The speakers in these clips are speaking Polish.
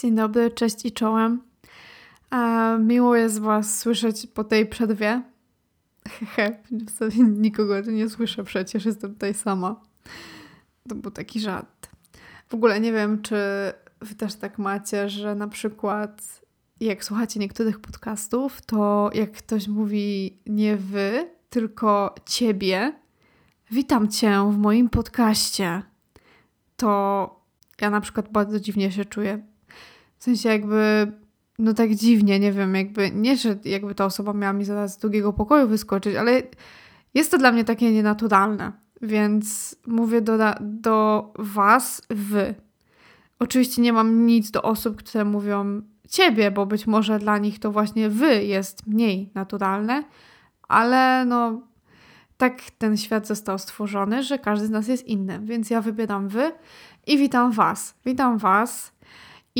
Dzień dobry, cześć i czołem. E, miło jest Was słyszeć po tej przerwie. Hehe, nikogo nie słyszę przecież, jestem tutaj sama. To był taki żart. W ogóle nie wiem, czy Wy też tak macie, że na przykład jak słuchacie niektórych podcastów, to jak ktoś mówi nie wy, tylko ciebie, witam cię w moim podcaście, to ja na przykład bardzo dziwnie się czuję. W sensie jakby, no tak dziwnie, nie wiem, jakby, nie, że jakby ta osoba miała mi zaraz z drugiego pokoju wyskoczyć, ale jest to dla mnie takie nienaturalne. Więc mówię do, do was, wy. Oczywiście nie mam nic do osób, które mówią ciebie, bo być może dla nich to właśnie wy jest mniej naturalne, ale no tak ten świat został stworzony, że każdy z nas jest inny, więc ja wybieram wy i witam was. Witam was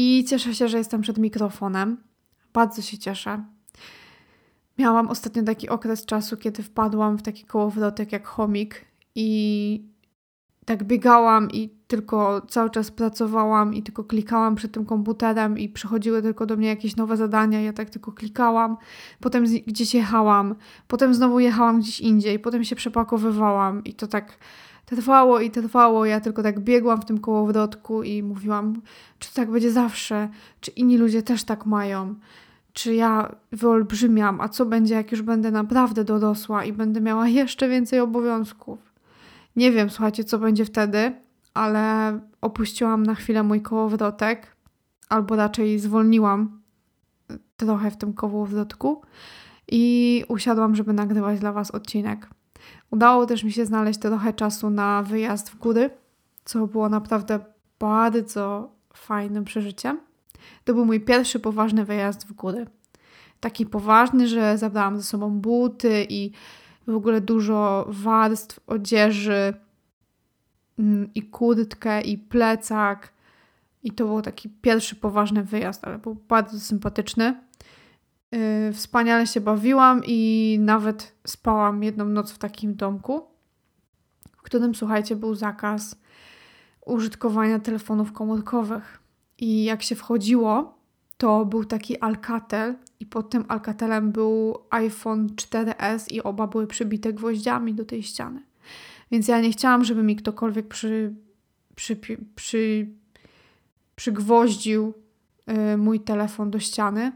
i cieszę się, że jestem przed mikrofonem. Bardzo się cieszę. Miałam ostatnio taki okres czasu, kiedy wpadłam w taki kołowrotek jak chomik i tak biegałam i tylko cały czas pracowałam i tylko klikałam przed tym komputerem i przychodziły tylko do mnie jakieś nowe zadania, ja tak tylko klikałam, potem gdzieś jechałam, potem znowu jechałam gdzieś indziej, potem się przepakowywałam i to tak trwało i trwało, ja tylko tak biegłam w tym kołowrotku i mówiłam, czy tak będzie zawsze, czy inni ludzie też tak mają, czy ja wyolbrzymiam, a co będzie, jak już będę naprawdę dorosła i będę miała jeszcze więcej obowiązków. Nie wiem, słuchajcie, co będzie wtedy, ale opuściłam na chwilę mój kołowrotek, albo raczej zwolniłam trochę w tym kołowrotku i usiadłam, żeby nagrywać dla Was odcinek. Udało też mi się znaleźć trochę czasu na wyjazd w góry, co było naprawdę bardzo fajnym przeżyciem. To był mój pierwszy poważny wyjazd w góry. Taki poważny, że zabrałam ze sobą buty i w ogóle dużo warstw odzieży mm, i kurtkę i plecak. I to był taki pierwszy poważny wyjazd, ale był bardzo sympatyczny. Yy, wspaniale się bawiłam i nawet spałam jedną noc w takim domku, w którym, słuchajcie, był zakaz użytkowania telefonów komórkowych. I jak się wchodziło, to był taki Alcatel i pod tym Alcatelem był iPhone 4S i oba były przybite gwoździami do tej ściany. Więc ja nie chciałam, żeby mi ktokolwiek przy, przy, przy, przygwoździł y, mój telefon do ściany.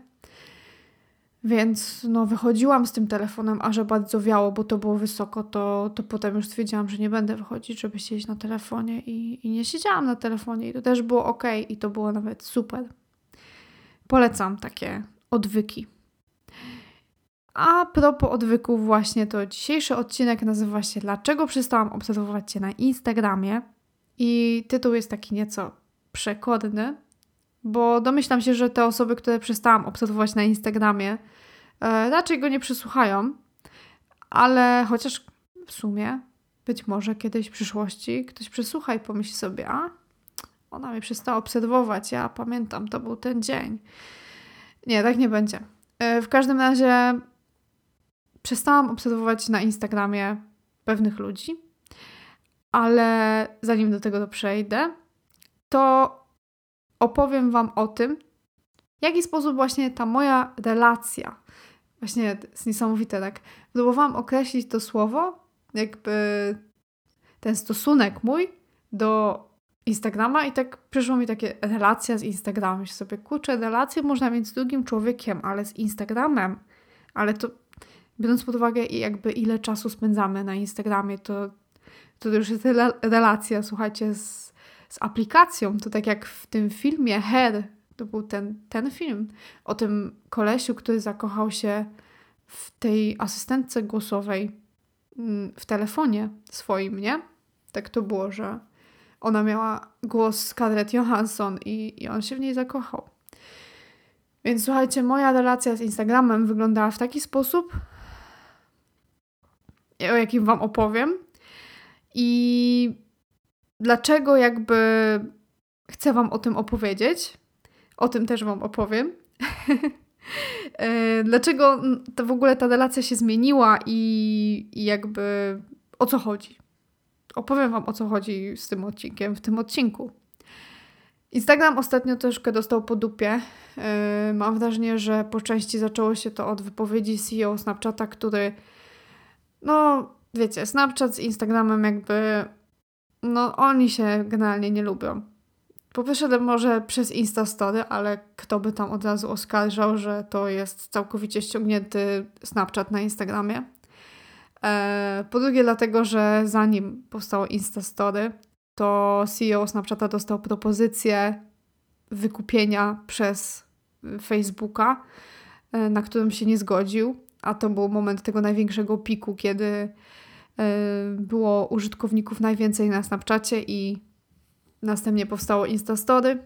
Więc no, wychodziłam z tym telefonem, a że bardzo wiało, bo to było wysoko, to, to potem już stwierdziłam, że nie będę wychodzić, żeby siedzieć na telefonie i, i nie siedziałam na telefonie i to też było ok i to było nawet super. Polecam takie odwyki. A propos odwyków, właśnie to dzisiejszy odcinek nazywa się Dlaczego przestałam obserwować Cię na Instagramie? I tytuł jest taki nieco przekodny, bo domyślam się, że te osoby, które przestałam obserwować na Instagramie, e, raczej go nie przesłuchają, ale chociaż w sumie być może kiedyś w przyszłości ktoś przesłucha i pomyśli sobie, a ona mnie przestała obserwować. Ja pamiętam, to był ten dzień. Nie, tak nie będzie. E, w każdym razie przestałam obserwować na Instagramie pewnych ludzi, ale zanim do tego przejdę, to opowiem Wam o tym, w jaki sposób właśnie ta moja relacja, właśnie jest niesamowite, tak? Próbowałam określić to słowo, jakby ten stosunek mój do Instagrama i tak przyszło mi takie relacja z Instagramem. Myślę sobie, kurczę, relacje można mieć z drugim człowiekiem, ale z Instagramem, ale to biorąc pod uwagę jakby ile czasu spędzamy na Instagramie, to, to już jest relacja, słuchajcie, z, z aplikacją. To tak jak w tym filmie Her, to był ten, ten film o tym kolesiu, który zakochał się w tej asystentce głosowej mm, w telefonie swoim, nie? Tak to było, że ona miała głos Scarlett Johansson i, i on się w niej zakochał. Więc słuchajcie, moja relacja z Instagramem wyglądała w taki sposób, o jakim Wam opowiem. I dlaczego jakby chcę Wam o tym opowiedzieć, o tym też Wam opowiem. E, dlaczego to w ogóle ta relacja się zmieniła i, i jakby o co chodzi opowiem Wam o co chodzi z tym odcinkiem w tym odcinku. Instagram ostatnio troszkę dostał po dupie. Yy, mam wrażenie, że po części zaczęło się to od wypowiedzi CEO Snapchata, który no wiecie, Snapchat z Instagramem jakby no oni się generalnie nie lubią. Po pierwsze może przez Instastory, ale kto by tam od razu oskarżał, że to jest całkowicie ściągnięty Snapchat na Instagramie. E, po drugie dlatego, że zanim powstało Instastory, to CEO Snapchata dostał propozycję wykupienia przez Facebooka, e, na którym się nie zgodził, a to był moment tego największego piku, kiedy było użytkowników najwięcej na Snapchacie i następnie powstało Instastory,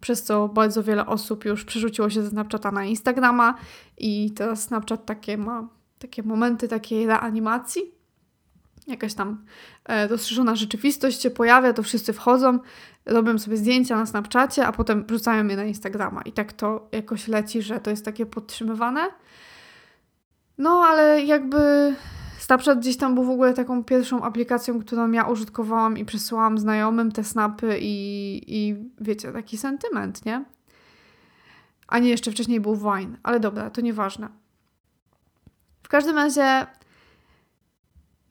przez co bardzo wiele osób już przerzuciło się ze Snapchata na Instagrama i teraz Snapchat takie ma takie momenty takiej reanimacji, jakaś tam e, rozszerzona rzeczywistość się pojawia, to wszyscy wchodzą, robią sobie zdjęcia na Snapchacie, a potem wrzucają je na Instagrama. I tak to jakoś leci, że to jest takie podtrzymywane. No, ale jakby Snapchat gdzieś tam był w ogóle taką pierwszą aplikacją, którą ja użytkowałam i przesyłałam znajomym te snapy i, i wiecie, taki sentyment, nie? A nie, jeszcze wcześniej był Wine, ale dobra, to nieważne. W każdym razie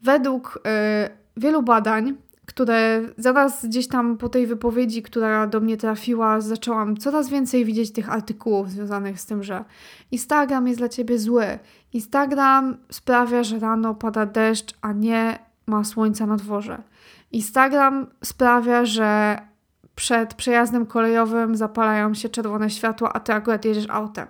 Według y, wielu badań, które zaraz gdzieś tam po tej wypowiedzi, która do mnie trafiła, zaczęłam coraz więcej widzieć tych artykułów związanych z tym, że Instagram jest dla ciebie zły. Instagram sprawia, że rano pada deszcz, a nie ma słońca na dworze. Instagram sprawia, że przed przejazdem kolejowym zapalają się czerwone światła, a ty akurat jedziesz autem.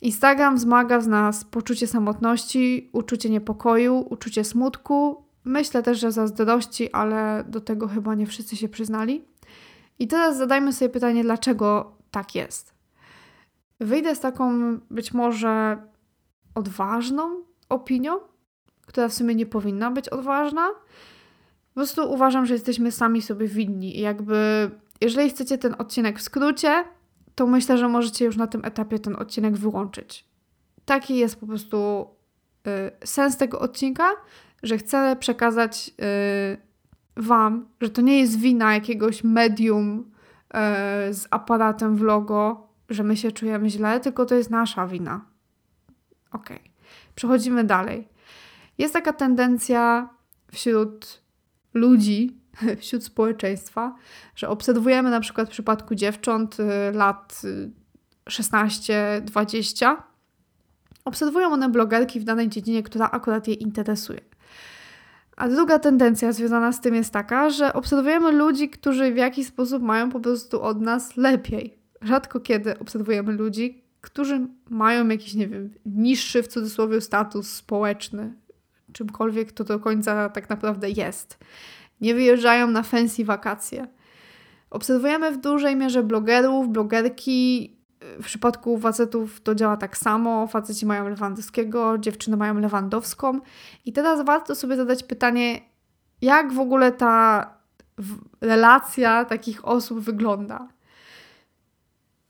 Instagram wzmaga w nas poczucie samotności, uczucie niepokoju, uczucie smutku, myślę też, że zazdrości, ale do tego chyba nie wszyscy się przyznali. I teraz zadajmy sobie pytanie, dlaczego tak jest. Wyjdę z taką być może odważną opinią, która w sumie nie powinna być odważna. Po prostu uważam, że jesteśmy sami sobie winni. Jakby, jeżeli chcecie ten odcinek w skrócie, to myślę, że możecie już na tym etapie ten odcinek wyłączyć. Taki jest po prostu y, sens tego odcinka, że chcę przekazać y, Wam, że to nie jest wina jakiegoś medium y, z aparatem w logo, że my się czujemy źle, tylko to jest nasza wina. Ok. Przechodzimy dalej. Jest taka tendencja wśród ludzi, wśród społeczeństwa, że obserwujemy na przykład w przypadku dziewcząt y, lat 16-20, y, obserwują one blogerki w danej dziedzinie, która akurat je interesuje. A druga tendencja związana z tym jest taka, że obserwujemy ludzi, którzy w jakiś sposób mają po prostu od nas lepiej. Rzadko kiedy obserwujemy ludzi, którzy mają jakiś, nie wiem, niższy w cudzysłowie status społeczny, czymkolwiek to do końca tak naprawdę jest nie wyjeżdżają na fancy wakacje. Obserwujemy w dużej mierze blogerów, blogerki. W przypadku facetów to działa tak samo. Faceci mają Lewandowskiego, dziewczyny mają Lewandowską. I teraz warto sobie zadać pytanie, jak w ogóle ta relacja takich osób wygląda.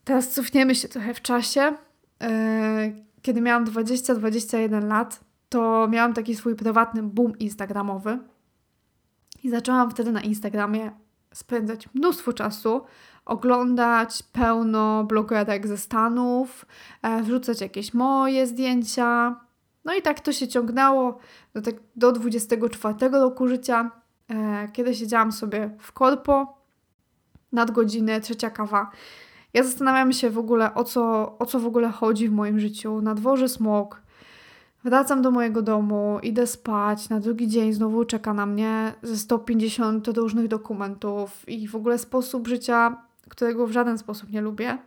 Teraz cofniemy się trochę w czasie. E, kiedy miałam 20-21 lat, to miałam taki swój prywatny boom instagramowy. I zaczęłam wtedy na Instagramie spędzać mnóstwo czasu, oglądać pełno blogerek ze Stanów, e, wrzucać jakieś moje zdjęcia. No i tak to się ciągnęło do, tak, do 24 roku życia, e, kiedy siedziałam sobie w korpo, nadgodziny, trzecia kawa. Ja zastanawiam się w ogóle, o co, o co w ogóle chodzi w moim życiu. Na dworze smog, Wracam do mojego domu, idę spać, na drugi dzień znowu czeka na mnie ze 150 różnych dokumentów i w ogóle sposób życia, którego w żaden sposób nie lubię.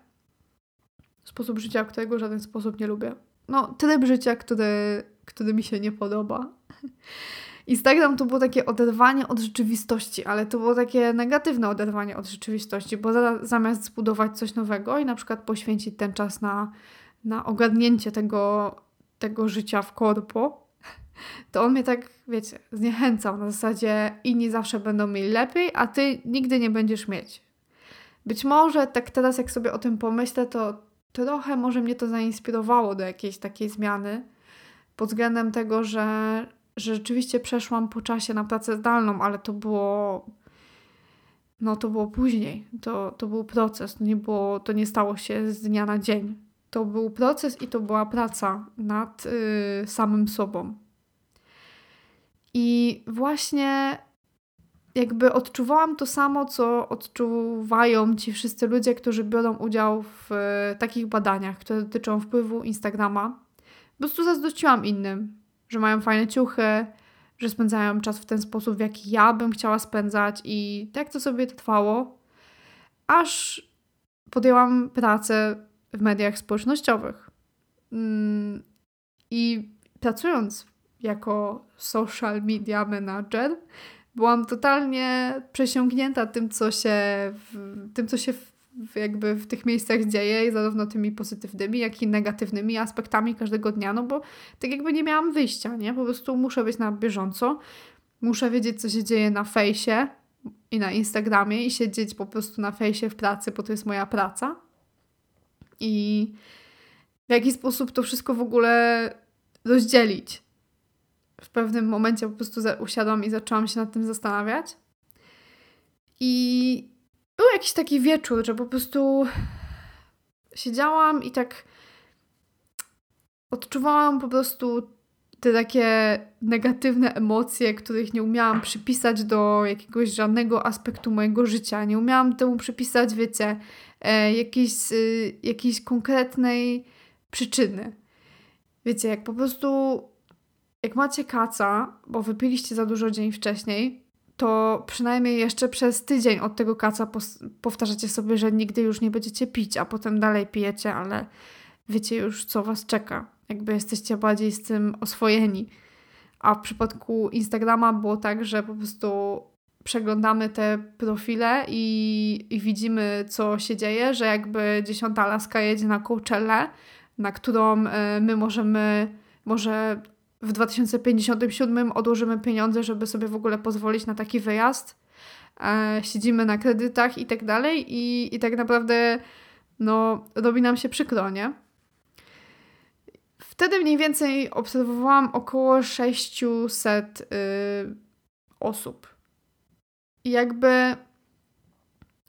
Sposób życia, którego w żaden sposób nie lubię. No, tryb życia, który, który mi się nie podoba. Instagram to było takie oderwanie od rzeczywistości, ale to było takie negatywne oderwanie od rzeczywistości, bo zamiast zbudować coś nowego i na przykład poświęcić ten czas na, na ogarnięcie tego, tego życia w korpo, to on mnie tak, wiecie, zniechęcał na zasadzie inni zawsze będą mieli lepiej, a ty nigdy nie będziesz mieć. Być może tak teraz, jak sobie o tym pomyślę, to trochę może mnie to zainspirowało do jakiejś takiej zmiany pod względem tego, że, że rzeczywiście przeszłam po czasie na pracę zdalną, ale to było no to było później. To, to był proces. To nie, było, to nie stało się z dnia na dzień. To był proces i to była praca nad y, samym sobą. I właśnie jakby odczuwałam to samo, co odczuwają ci wszyscy ludzie, którzy biorą udział w y, takich badaniach, które dotyczą wpływu Instagrama. Po prostu zazdrościłam innym, że mają fajne ciuchy, że spędzają czas w ten sposób, w jaki ja bym chciała spędzać, i tak to sobie trwało, aż podjęłam pracę w mediach społecznościowych. Mm, I pracując jako social media manager, byłam totalnie przesiąknięta tym, co się, w, tym, co się w, jakby w tych miejscach dzieje, zarówno tymi pozytywnymi, jak i negatywnymi aspektami każdego dnia, no bo tak jakby nie miałam wyjścia, nie? Po prostu muszę być na bieżąco, muszę wiedzieć, co się dzieje na fejsie i na Instagramie i siedzieć po prostu na fejsie w pracy, bo to jest moja praca. I w jaki sposób to wszystko w ogóle rozdzielić. W pewnym momencie po prostu usiadłam i zaczęłam się nad tym zastanawiać. I był jakiś taki wieczór, że po prostu siedziałam i tak odczuwałam po prostu te takie negatywne emocje, których nie umiałam przypisać do jakiegoś żadnego aspektu mojego życia. Nie umiałam temu przypisać, wiecie, e, jakiejś, e, jakiejś konkretnej przyczyny. Wiecie, jak po prostu jak macie kaca, bo wypiliście za dużo dzień wcześniej, to przynajmniej jeszcze przez tydzień od tego kaca powtarzacie sobie, że nigdy już nie będziecie pić, a potem dalej pijecie, ale wiecie już, co was czeka. Jakby jesteście bardziej z tym oswojeni. A w przypadku Instagrama było tak, że po prostu przeglądamy te profile i, i widzimy, co się dzieje, że jakby dziesiąta laska jedzie na Coachellę, na którą e, my możemy może w 2057 odłożymy pieniądze, żeby sobie w ogóle pozwolić na taki wyjazd. E, siedzimy na kredytach i tak dalej i, i tak naprawdę no, robi nam się przykro, nie? Wtedy mniej więcej obserwowałam około 600 y, osób. I jakby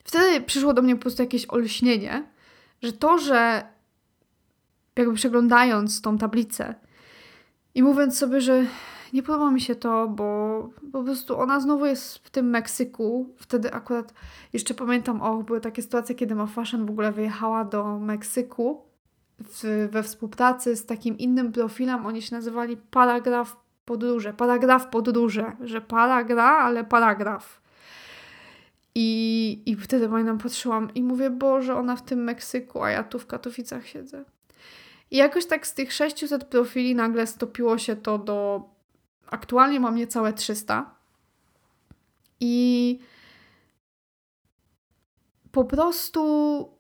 wtedy przyszło do mnie po prostu jakieś olśnienie, że to, że jakby przeglądając tą tablicę, i mówiąc sobie, że nie podoba mi się to, bo po prostu ona znowu jest w tym Meksyku. Wtedy akurat jeszcze pamiętam, o, były takie sytuacje, kiedy ma Fashion w ogóle wyjechała do Meksyku w, we współpracy z takim innym profilem. Oni się nazywali Paragraf Podróże. Paragraf Podróże, że paragra, ale paragraf. I, I wtedy pamiętam, patrzyłam i mówię, Boże, ona w tym Meksyku, a ja tu w Katowicach siedzę. I jakoś tak z tych 600 profili nagle stopiło się to do. Aktualnie mam niecałe 300. I po prostu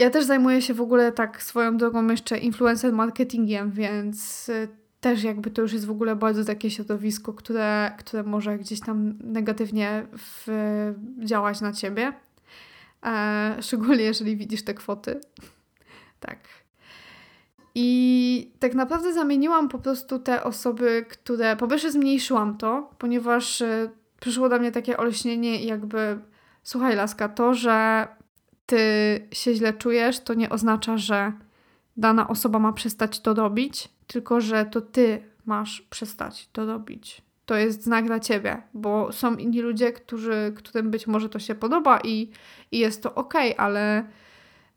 ja też zajmuję się w ogóle tak swoją drogą jeszcze influencer marketingiem, więc y, też jakby to już jest w ogóle bardzo takie środowisko, które, które może gdzieś tam negatywnie w, działać na ciebie. E, szczególnie jeżeli widzisz te kwoty. tak. I tak naprawdę zamieniłam po prostu te osoby, które po pierwsze zmniejszyłam to, ponieważ y, przyszło do mnie takie olśnienie i jakby słuchaj laska, to, że ty się źle czujesz, to nie oznacza, że dana osoba ma przestać to robić, tylko że to ty masz przestać to robić. To jest znak dla ciebie, bo są inni ludzie, którzy, którym być może to się podoba i, i jest to ok, ale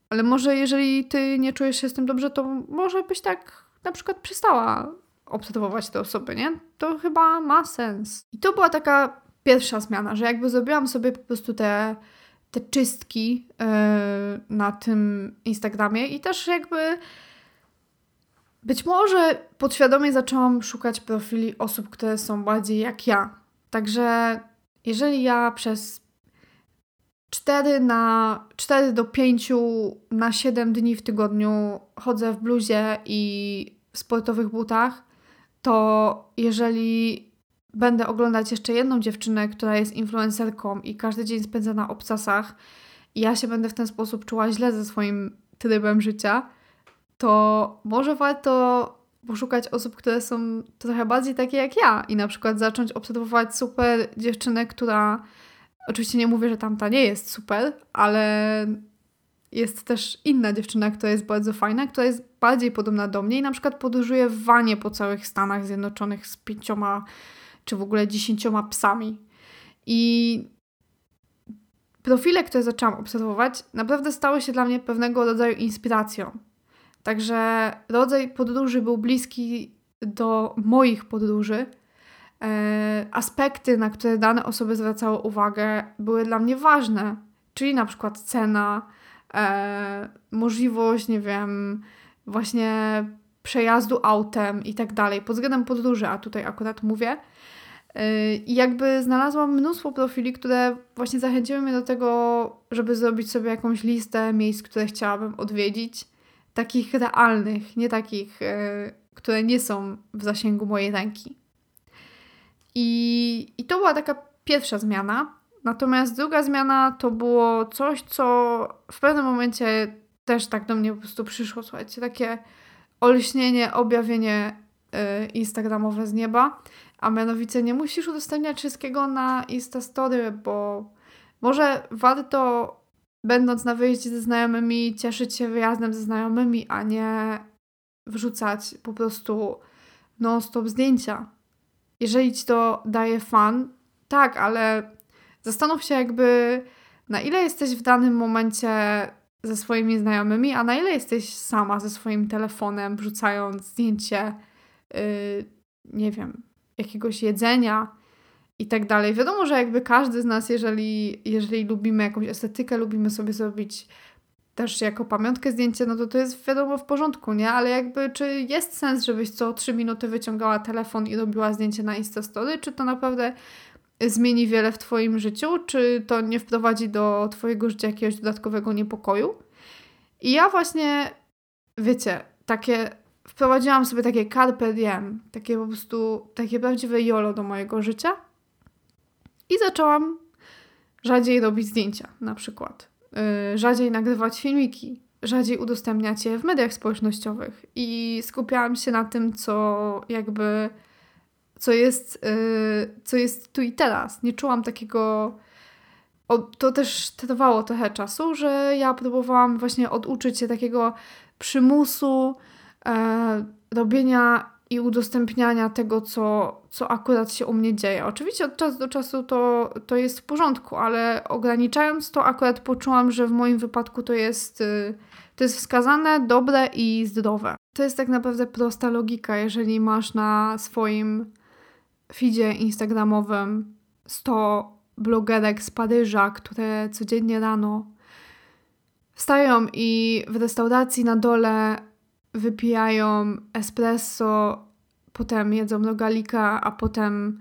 ale może jeżeli ty nie czujesz się z tym dobrze, to może byś tak na przykład przestała obserwować te osoby, nie? To chyba ma sens. I to była taka pierwsza zmiana, że jakby zrobiłam sobie po prostu te, te czystki yy, na tym Instagramie i też jakby być może podświadomie zaczęłam szukać profili osób, które są bardziej jak ja. Także jeżeli ja przez 4 na 4 do 5 na 7 dni w tygodniu chodzę w bluzie i sportowych butach, to jeżeli będę oglądać jeszcze jedną dziewczynę, która jest influencerką i każdy dzień spędza na obcasach i ja się będę w ten sposób czuła źle ze swoim trybem życia, to może warto poszukać osób, które są trochę bardziej takie jak ja i na przykład zacząć obserwować super dziewczynę, która Oczywiście nie mówię, że tamta nie jest super, ale jest też inna dziewczyna, która jest bardzo fajna, która jest bardziej podobna do mnie i na przykład podróżuje w wanie po całych Stanach Zjednoczonych z pięcioma czy w ogóle dziesięcioma psami. I profile, które zaczęłam obserwować, naprawdę stały się dla mnie pewnego rodzaju inspiracją. Także rodzaj podróży był bliski do moich podróży. E, aspekty, na które dane osoby zwracały uwagę, były dla mnie ważne, czyli na przykład cena, e, możliwość, nie wiem, właśnie przejazdu autem i tak dalej, pod względem podróży, a tutaj akurat mówię. E, I jakby znalazłam mnóstwo profili, które właśnie zachęciły mnie do tego, żeby zrobić sobie jakąś listę miejsc, które chciałabym odwiedzić. Takich realnych, nie takich, e, które nie są w zasięgu mojej ręki. I, I to była taka pierwsza zmiana. Natomiast druga zmiana to było coś, co w pewnym momencie też tak do mnie po prostu przyszło, słuchajcie, takie olśnienie, objawienie yy, instagramowe z nieba, a mianowicie nie musisz udostępniać wszystkiego na Instastory, bo może warto będąc na wyjeździe ze znajomymi cieszyć się wyjazdem ze znajomymi, a nie wrzucać po prostu non-stop zdjęcia. Jeżeli ci to daje fan, tak, ale Zastanów się jakby na ile jesteś w danym momencie ze swoimi znajomymi, a na ile jesteś sama ze swoim telefonem, wrzucając zdjęcie, yy, nie wiem, jakiegoś jedzenia i tak dalej. Wiadomo, że jakby każdy z nas, jeżeli, jeżeli lubimy jakąś estetykę, lubimy sobie zrobić też jako pamiątkę zdjęcie, no to to jest wiadomo w porządku, nie? Ale jakby czy jest sens, żebyś co 3 minuty wyciągała telefon i robiła zdjęcie na Instastory, czy to naprawdę zmieni wiele w Twoim życiu, czy to nie wprowadzi do Twojego życia jakiegoś dodatkowego niepokoju. I ja właśnie, wiecie, takie wprowadziłam sobie takie carpe diem, takie po prostu, takie prawdziwe jolo do mojego życia i zaczęłam rzadziej robić zdjęcia na przykład, yy, rzadziej nagrywać filmiki, rzadziej udostępniać je w mediach społecznościowych i skupiałam się na tym, co jakby co jest, yy, co jest tu i teraz. Nie czułam takiego. O, to też trwało trochę czasu, że ja próbowałam właśnie oduczyć się takiego przymusu e, robienia i udostępniania tego, co, co akurat się u mnie dzieje. Oczywiście od czasu do czasu to, to jest w porządku, ale ograniczając to, akurat poczułam, że w moim wypadku to jest, y, to jest wskazane, dobre i zdrowe. To jest tak naprawdę prosta logika, jeżeli masz na swoim feedzie instagramowym 100 blogerek z Paryża, które codziennie rano wstają i w restauracji na dole wypijają espresso, potem jedzą rogalika, a potem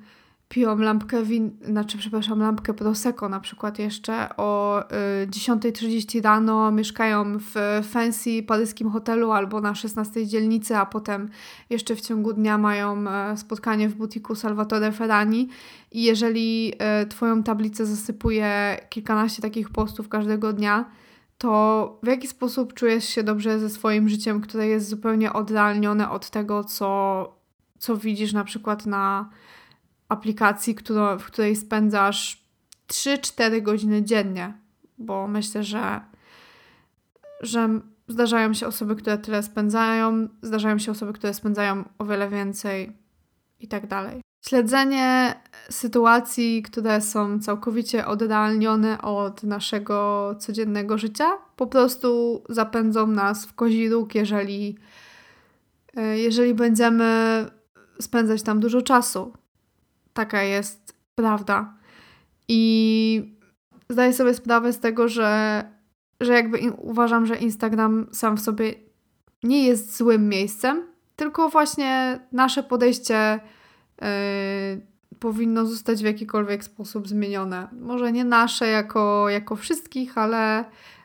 piją lampkę win, znaczy przepraszam, lampkę prosecco na przykład jeszcze o y, 10.30 rano mieszkają w fancy paryskim hotelu albo na 16 dzielnicy, a potem jeszcze w ciągu dnia mają e, spotkanie w butiku Salvatore Ferrani. I jeżeli y, twoją tablicę zasypuje kilkanaście takich postów każdego dnia, to w jaki sposób czujesz się dobrze ze swoim życiem, które jest zupełnie odrealnione od tego, co, co widzisz na przykład na aplikacji, którą, w której spędzasz 3-4 godziny dziennie, bo myślę, że, że zdarzają się osoby, które tyle spędzają, zdarzają się osoby, które spędzają o wiele więcej i tak dalej. Śledzenie sytuacji, które są całkowicie odrealnione od naszego codziennego życia, po prostu zapędzą nas w kozi róg, jeżeli, e, jeżeli będziemy spędzać tam dużo czasu. Taka jest prawda. I zdaję sobie sprawę z tego, że, że jakby uważam, że Instagram sam w sobie nie jest złym miejscem, tylko właśnie nasze podejście powinno zostać w jakikolwiek sposób zmienione. Może nie nasze jako, jako wszystkich, ale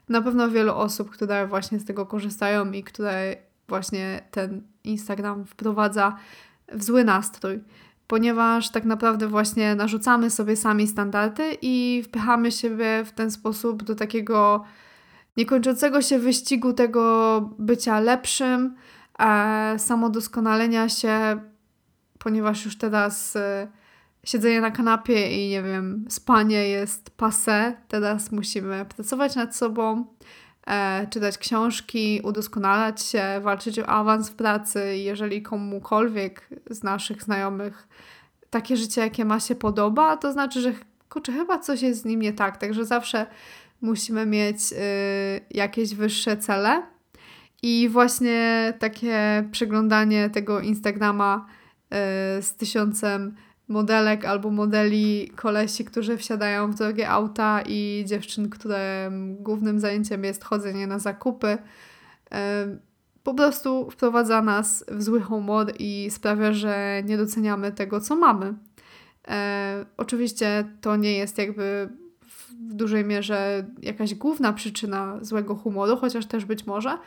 na pewno wielu osób, które właśnie z tego korzystają i które właśnie ten Instagram wprowadza w zły nastrój ponieważ tak naprawdę właśnie narzucamy sobie sami standardy i wpychamy siebie w ten sposób do takiego niekończącego się wyścigu tego bycia lepszym, e, samodoskonalenia się, ponieważ już teraz e, siedzenie na kanapie i nie wiem, spanie jest passe. Teraz musimy pracować nad sobą, e, czytać książki, udoskonalać się, walczyć o awans w pracy. Jeżeli komukolwiek z naszych znajomych takie życie, jakie ma się podoba, to znaczy, że kurczę, chyba coś jest z nim nie tak. Także zawsze musimy mieć y, jakieś wyższe cele. I właśnie takie przeglądanie tego Instagrama z tysiącem modelek albo modeli kolesi, którzy wsiadają w drogie auta i dziewczyn, które głównym zajęciem jest chodzenie na zakupy, y, po prostu wprowadza nas w zły humor i sprawia, że nie doceniamy tego, co mamy. E, oczywiście to nie jest jakby w dużej mierze jakaś główna przyczyna złego humoru, chociaż też być może,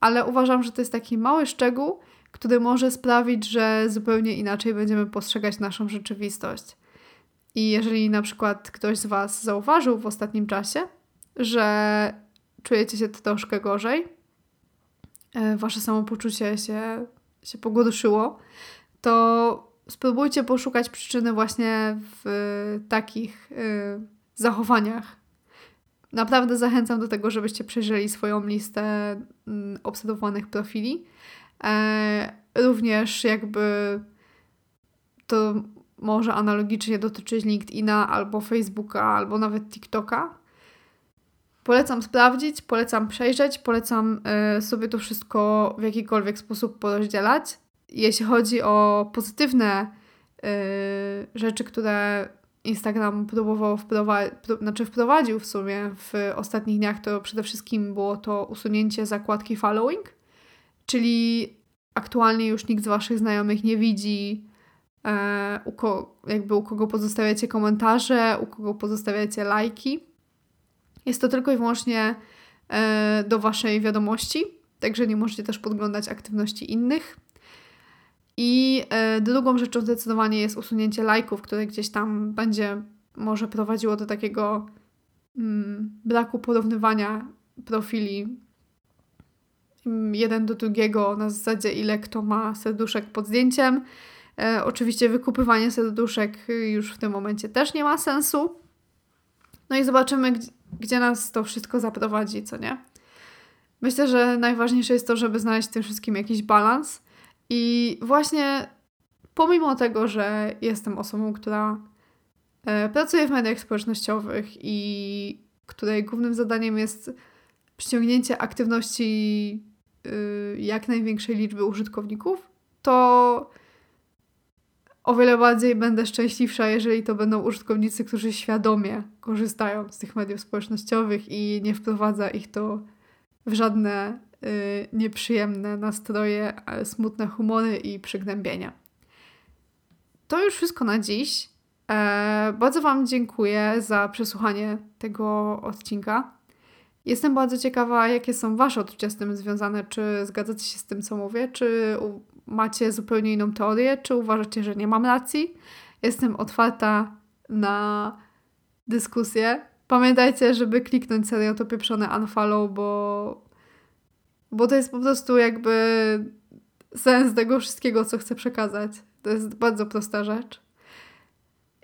ale uważam, że to jest taki mały szczegół, który może sprawić, że zupełnie inaczej będziemy postrzegać naszą rzeczywistość. I jeżeli na przykład ktoś z Was zauważył w ostatnim czasie, że czujecie się troszkę gorzej, e, Wasze samopoczucie się, się pogorszyło, to spróbujcie poszukać przyczyny właśnie w takich y, zachowaniach. Naprawdę zachęcam do tego, żebyście przejrzeli swoją listę y, obserwowanych profili. E, również jakby to może analogicznie dotyczyć LinkedIna albo Facebooka, albo nawet TikToka. Polecam sprawdzić, polecam przejrzeć, polecam y, sobie to wszystko w jakikolwiek sposób porozdzielać jeśli chodzi o pozytywne yy, rzeczy, które Instagram próbował wprowadzić, znaczy wprowadził w sumie w ostatnich dniach, to przede wszystkim było to usunięcie zakładki following, czyli aktualnie już nikt z Waszych znajomych nie widzi, e, u ko- jakby u kogo pozostawiacie komentarze, u kogo pozostawiacie lajki. Jest to tylko i wyłącznie e, do Waszej wiadomości, także nie możecie też podglądać aktywności innych. I e, drugą rzeczą zdecydowanie jest usunięcie lajków, które gdzieś tam będzie może prowadziło do takiego mm, braku porównywania profili jeden do drugiego na zasadzie ile kto ma serduszek pod zdjęciem. E, oczywiście wykupywanie serduszek już w tym momencie też nie ma sensu. No i zobaczymy, gdzie, gdzie nas to wszystko zaprowadzi, co nie? Myślę, że najważniejsze jest to, żeby znaleźć w tym wszystkim jakiś balans i właśnie pomimo tego, że jestem osobą, która e, pracuje w mediach społecznościowych i której głównym zadaniem jest przyciągnięcie aktywności y, jak największej liczby użytkowników, to o wiele bardziej będę szczęśliwsza, jeżeli to będą użytkownicy, którzy świadomie korzystają z tych mediów społecznościowych i nie wprowadza ich to w żadne Y, nieprzyjemne nastroje, smutne humory i przygnębienia. To już wszystko na dziś. E, bardzo Wam dziękuję za przesłuchanie tego odcinka. Jestem bardzo ciekawa, jakie są Wasze odczucia z tym związane. Czy zgadzacie się z tym, co mówię? Czy macie zupełnie inną teorię? Czy uważacie, że nie mam racji? Jestem otwarta na dyskusję. Pamiętajcie, żeby kliknąć serio to pieprzone unfollow, bo bo to jest po prostu jakby sens tego wszystkiego, co chcę przekazać. To jest bardzo prosta rzecz.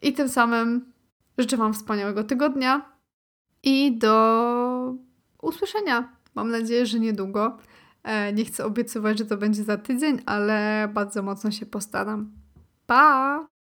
I tym samym życzę Wam wspaniałego tygodnia i do usłyszenia. Mam nadzieję, że niedługo. E, nie chcę obiecywać, że to będzie za tydzień, ale bardzo mocno się postaram. Pa!